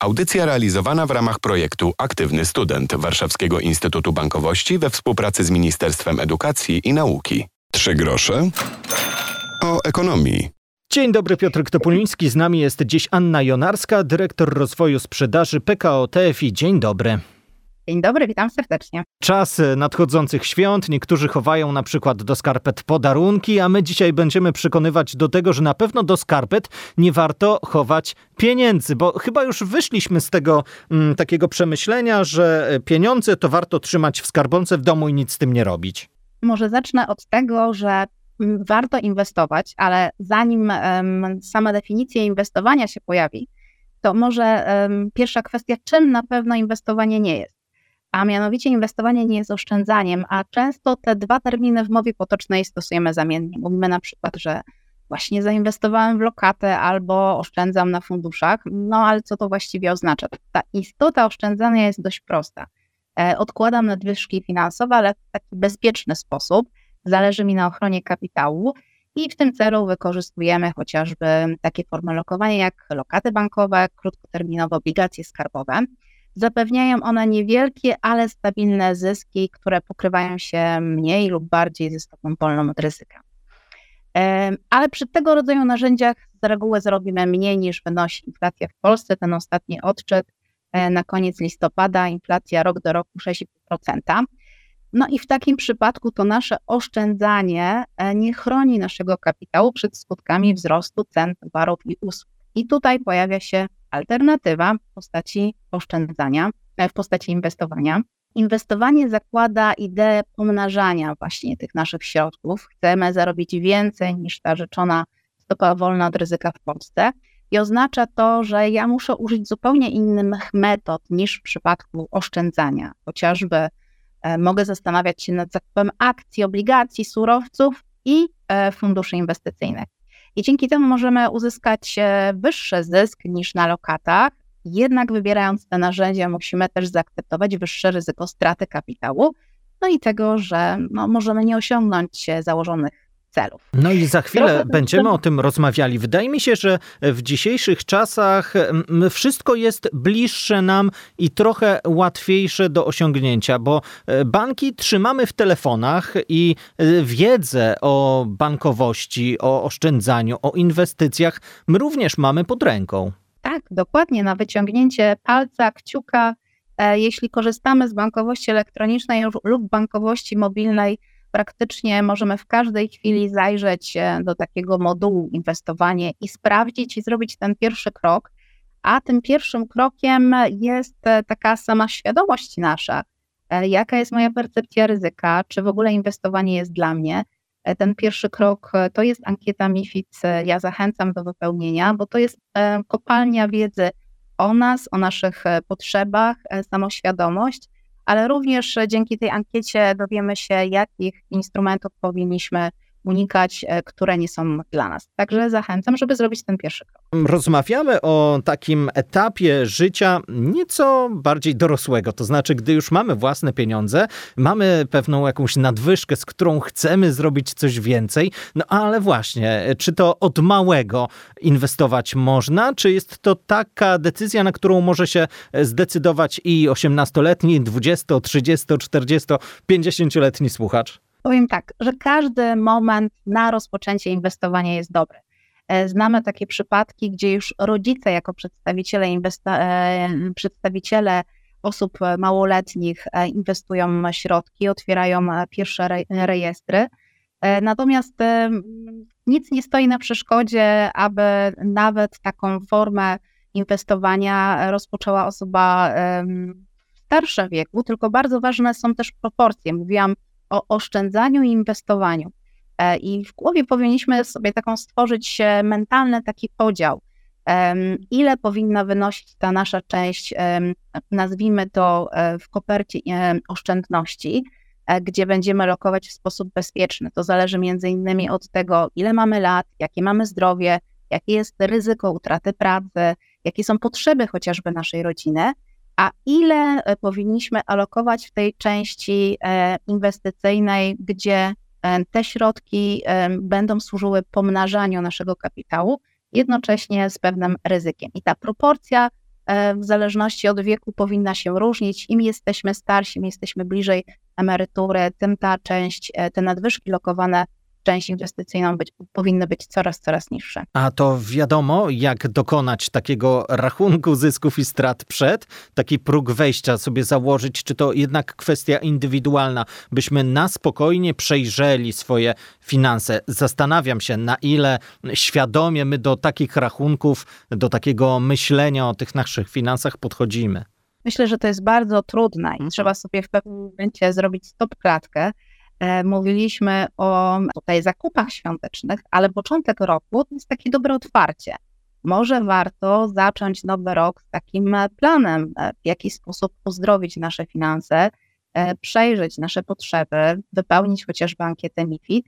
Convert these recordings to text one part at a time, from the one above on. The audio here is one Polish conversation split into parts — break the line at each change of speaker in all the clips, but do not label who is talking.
Audycja realizowana w ramach projektu Aktywny Student Warszawskiego Instytutu Bankowości we współpracy z Ministerstwem Edukacji i Nauki. Trzy grosze o ekonomii.
Dzień dobry, Piotr Topuliński. Z nami jest dziś Anna Jonarska, dyrektor rozwoju sprzedaży PKO TFI. Dzień dobry.
Dzień dobry, witam serdecznie.
Czas nadchodzących świąt. Niektórzy chowają na przykład do skarpet podarunki, a my dzisiaj będziemy przekonywać do tego, że na pewno do skarpet nie warto chować pieniędzy, bo chyba już wyszliśmy z tego m, mm, takiego przemyślenia, że pieniądze to warto trzymać w skarbonce w domu i nic z tym nie robić.
Może zacznę od tego, że mm, warto inwestować, ale zanim um, sama definicja inwestowania się pojawi, to może um, pierwsza kwestia, czym na pewno inwestowanie nie jest a mianowicie inwestowanie nie jest oszczędzaniem, a często te dwa terminy w mowie potocznej stosujemy zamiennie. Mówimy na przykład, że właśnie zainwestowałem w lokatę albo oszczędzam na funduszach, no ale co to właściwie oznacza? Ta istota oszczędzania jest dość prosta. E, odkładam nadwyżki finansowe, ale w taki bezpieczny sposób. Zależy mi na ochronie kapitału i w tym celu wykorzystujemy chociażby takie formy lokowania jak lokaty bankowe, krótkoterminowe obligacje skarbowe. Zapewniają one niewielkie, ale stabilne zyski, które pokrywają się mniej lub bardziej ze stopą wolną od ryzyka. Ale przy tego rodzaju narzędziach z reguły zarobimy mniej niż wynosi inflacja w Polsce. Ten ostatni odczyt e, na koniec listopada, inflacja rok do roku 6,5%. No i w takim przypadku to nasze oszczędzanie e, nie chroni naszego kapitału przed skutkami wzrostu cen towarów i usług. I tutaj pojawia się alternatywa w postaci oszczędzania, e, w postaci inwestowania. Inwestowanie zakłada ideę pomnażania właśnie tych naszych środków. Chcemy zarobić więcej niż ta rzeczona stopa wolna od ryzyka w Polsce. I oznacza to, że ja muszę użyć zupełnie innych metod niż w przypadku oszczędzania. Chociażby e, mogę zastanawiać się nad zakupem akcji, obligacji, surowców i e, funduszy inwestycyjnych i dzięki temu możemy uzyskać e, wyższy zysk niż na lokatach. Jednak wybierając te narzędzia, musimy też zaakceptować wyższe ryzyko straty kapitału, no i tego, że no, możemy nie osiągnąć założonych celów.
No i za chwilę będziemy o tym rozmawiali. Wydaje mi się, że w dzisiejszych czasach wszystko jest bliższe nam i trochę łatwiejsze do osiągnięcia, bo e, banki trzymamy w telefonach i e, wiedzę o bankowości, o oszczędzaniu, o inwestycjach my również mamy pod ręką.
Tak, dokładnie. Na wyciągnięcie palca, kciuka, e, jeśli korzystamy z bankowości elektronicznej lub bankowości mobilnej, praktycznie możemy w każdej chwili zajrzeć e, do takiego modułu inwestowanie i sprawdzić i zrobić ten pierwszy krok. A tym pierwszym krokiem jest e, taka sama świadomość nasza, e, jaka jest moja percepcja ryzyka, czy w ogóle inwestowanie jest dla mnie. Ten pierwszy krok to jest ankieta MIFID. Ja zachęcam do wypełnienia, bo to jest kopalnia wiedzy o nas, o naszych potrzebach, samoświadomość ale również dzięki tej ankiecie dowiemy się, jakich instrumentów powinniśmy unikać, e, które nie są dla nas. Także zachęcam, żeby zrobić ten pierwszy krok.
Rozmawiamy o takim etapie życia nieco bardziej dorosłego, to znaczy, gdy już mamy własne pieniądze, mamy pewną jakąś nadwyżkę, z którą chcemy zrobić coś więcej, no ale właśnie, czy to od małego inwestować można, czy jest to taka decyzja, na którą może się zdecydować i 18-letni, 20, 30, 40, 50-letni słuchacz?
Powiem tak, że każdy moment na rozpoczęcie inwestowania jest dobry. E, znamy takie przypadki, gdzie już rodzice, jako przedstawiciele, inwesta- e, przedstawiciele osób małoletnich e, inwestują środki, otwierają pierwsze rejestry. Natomiast nic nie stoi na przeszkodzie, aby nawet taką formę inwestowania rozpoczęła osoba w starszym wieku, tylko bardzo ważne są też proporcje. Mówiłam o oszczędzaniu i inwestowaniu. E, I w głowie powinniśmy sobie taką stworzyć e, mentalny taki podział. Ile powinna wynosić ta nasza część, nazwijmy to e, w kopercie oszczędności, gdzie będziemy lokować w sposób bezpieczny. To zależy między innymi od tego, ile mamy lat, jakie mamy zdrowie, jakie jest ryzyko utraty pracy, jakie są potrzeby chociażby naszej rodziny, a ile e, powinniśmy alokować w tej części e, inwestycyjnej, gdzie e, te środki będą służyły pomnażaniu naszego kapitału, jednocześnie z pewnym ryzykiem. I ta proporcja w zależności od wieku powinna się różnić. Im jesteśmy starsi, im jesteśmy bliżej emerytury, tym ta część, te nadwyżki lokowane część inwestycyjną być, powinny być coraz, coraz niższe.
A to wiadomo, jak dokonać takiego rachunku zysków i strat przed, taki próg wejścia sobie założyć, czy to jednak kwestia indywidualna, byśmy na spokojnie przejrzeli swoje finanse. Zastanawiam się, na ile świadomie my do takich rachunków, do takiego myślenia o tych naszych finansach podchodzimy.
Myślę, że to jest bardzo trudne i mhm. trzeba sobie w pewnym momencie zrobić stop klatkę mówiliśmy o tutaj zakupach świątecznych, ale początek roku to jest takie dobre otwarcie. Może warto zacząć nowy rok z takim planem, e, w jaki sposób uzdrowić nasze finanse, e, przejrzeć nasze potrzeby, wypełnić chociażby ankietę MIFID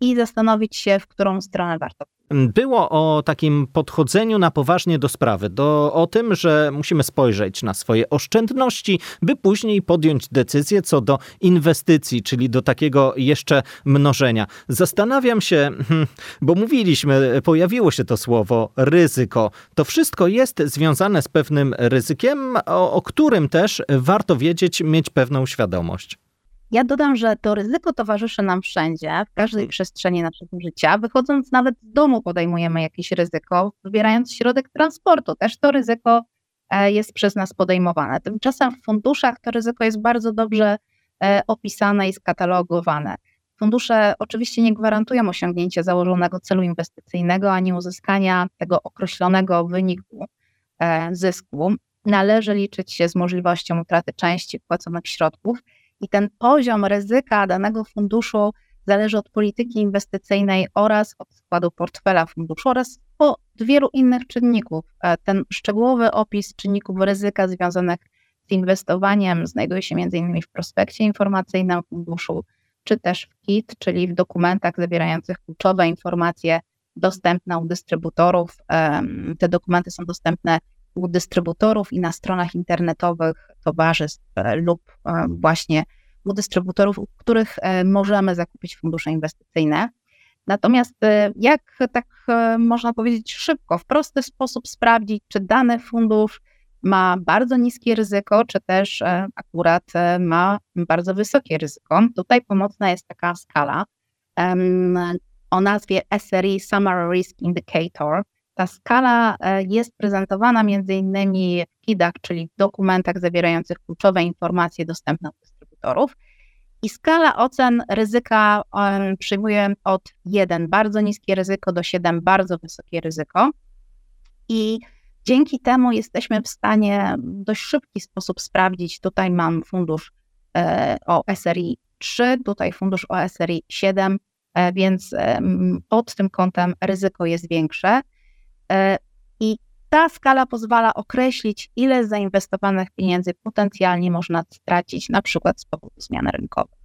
i zastanowić się, w którą stronę warto
było o takim podchodzeniu na poważnie do sprawy, do, o tym, że musimy spojrzeć na swoje oszczędności, by później podjąć decyzję co do inwestycji, czyli do takiego jeszcze mnożenia. Zastanawiam się, hmm, bo mówiliśmy, pojawiło się to słowo ryzyko. To wszystko jest związane z pewnym ryzykiem, o, o którym też warto wiedzieć, mieć pewną świadomość.
Ja dodam, że to ryzyko towarzyszy nam wszędzie, w każdej przestrzeni naszego życia. Wychodząc nawet z domu podejmujemy jakieś ryzyko, wybierając środek transportu, też to ryzyko e, jest przez nas podejmowane. Tymczasem w funduszach to ryzyko jest bardzo dobrze e, opisane i skatalogowane. Fundusze oczywiście nie gwarantują osiągnięcia założonego celu inwestycyjnego ani uzyskania tego określonego wyniku e, zysku. Należy liczyć się z możliwością utraty części wpłaconych środków i ten poziom ryzyka danego funduszu zależy od polityki inwestycyjnej oraz od składu portfela funduszu oraz od wielu innych czynników. E, ten szczegółowy opis czynników ryzyka związanych z inwestowaniem znajduje się m.in. w prospekcie informacyjnym funduszu, czy też w KIT, czyli w dokumentach zawierających kluczowe informacje dostępne u dystrybutorów. Te dokumenty są dostępne u dystrybutorów i na stronach internetowych towarzystw e, lub e, właśnie u dystrybutorów, u których e, możemy zakupić fundusze inwestycyjne. Natomiast jak tak można powiedzieć szybko, w prosty sposób sprawdzić, czy dany fundusz ma bardzo niskie ryzyko, czy też akurat ma bardzo wysokie ryzyko. Tutaj pomocna jest taka skala o nazwie SRE Summary Risk Indicator. Ta skala e, jest prezentowana innymi w KID-ach, czyli w dokumentach zawierających kluczowe informacje dostępne od dystrybutorów. I skala ocen ryzyka przyjmuje od 1 bardzo niskie ryzyko do 7 bardzo wysokie ryzyko. I dzięki temu jesteśmy w stanie w dość szybki sposób sprawdzić. Tutaj mam fundusz e, o SRI 3, tutaj fundusz o SRI 7, e, więc pod tym kątem ryzyko jest większe. E, I ta skala pozwala określić, ile zainwestowanych pieniędzy potencjalnie można stracić, na przykład z powodu zmian rynkowych.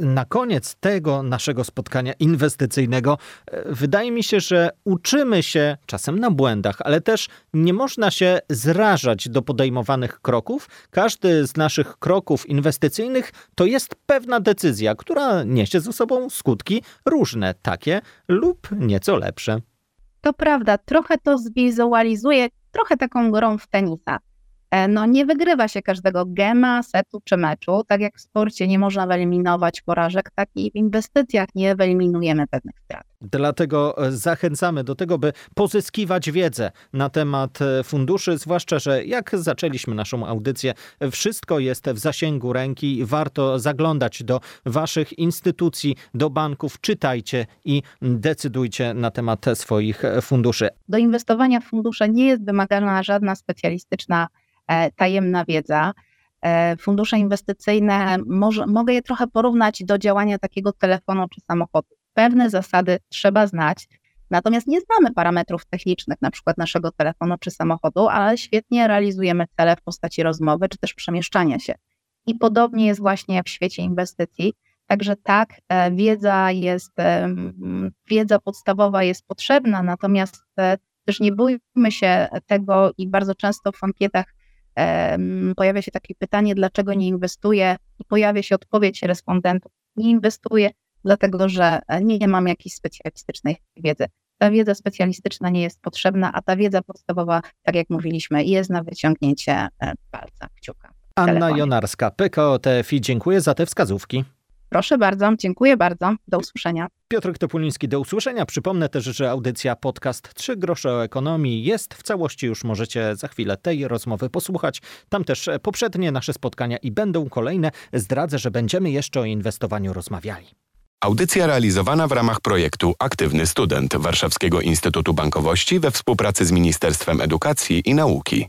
Na koniec tego naszego spotkania inwestycyjnego e, wydaje mi się, że uczymy się czasem na błędach, ale też nie można się zrażać do podejmowanych kroków. Każdy z naszych kroków inwestycyjnych to jest pewna decyzja, która niesie ze sobą skutki różne, takie lub nieco lepsze.
To prawda, trochę to zwizualizuje, trochę taką grą w tenisa. E, no nie wygrywa się każdego gema, setu czy meczu. Tak jak w sporcie nie można wyeliminować porażek, tak i w inwestycjach nie wyeliminujemy pewnych strat.
Dlatego e, zachęcamy do tego, by pozyskiwać wiedzę na temat e, funduszy, zwłaszcza, że jak zaczęliśmy naszą audycję, wszystko jest w zasięgu ręki. Warto zaglądać do waszych instytucji, do banków, czytajcie i decydujcie na temat swoich funduszy.
Do inwestowania w fundusze nie jest wymagana żadna specjalistyczna tajemna wiedza. E, fundusze inwestycyjne, może, mogę je trochę porównać do działania takiego telefonu czy samochodu. Pewne zasady trzeba znać, natomiast nie znamy parametrów technicznych, na przykład naszego telefonu czy samochodu, ale świetnie realizujemy cele w postaci rozmowy czy też przemieszczania się. I podobnie jest właśnie w świecie inwestycji. Także tak, e, wiedza jest, wiedza podstawowa jest potrzebna, natomiast też nie bójmy się tego i bardzo często w ankietach pojawia się takie pytanie, dlaczego nie inwestuję, i pojawia się odpowiedź respondentów: nie inwestuję, dlatego że nie mam jakiejś specjalistycznej wiedzy. ta wiedza specjalistyczna nie jest potrzebna, a ta wiedza podstawowa, tak jak mówiliśmy, jest na wyciągnięcie e, palca, kciuka.
Anna. Jonarska, PKO TFI, dziękuję za te wskazówki.
Proszę bardzo, dziękuję bardzo. Do usłyszenia.
Piotr Topuliński, do usłyszenia. Przypomnę też, że audycja podcast 3 grosze o ekonomii jest w całości. Już możecie za chwilę tej rozmowy posłuchać. Tam też poprzednie nasze spotkania i będą kolejne. Zdradzę, że będziemy jeszcze o inwestowaniu rozmawiali.
Audycja realizowana w ramach projektu Aktywny Student Warszawskiego Instytutu Bankowości we współpracy z Ministerstwem Edukacji i Nauki.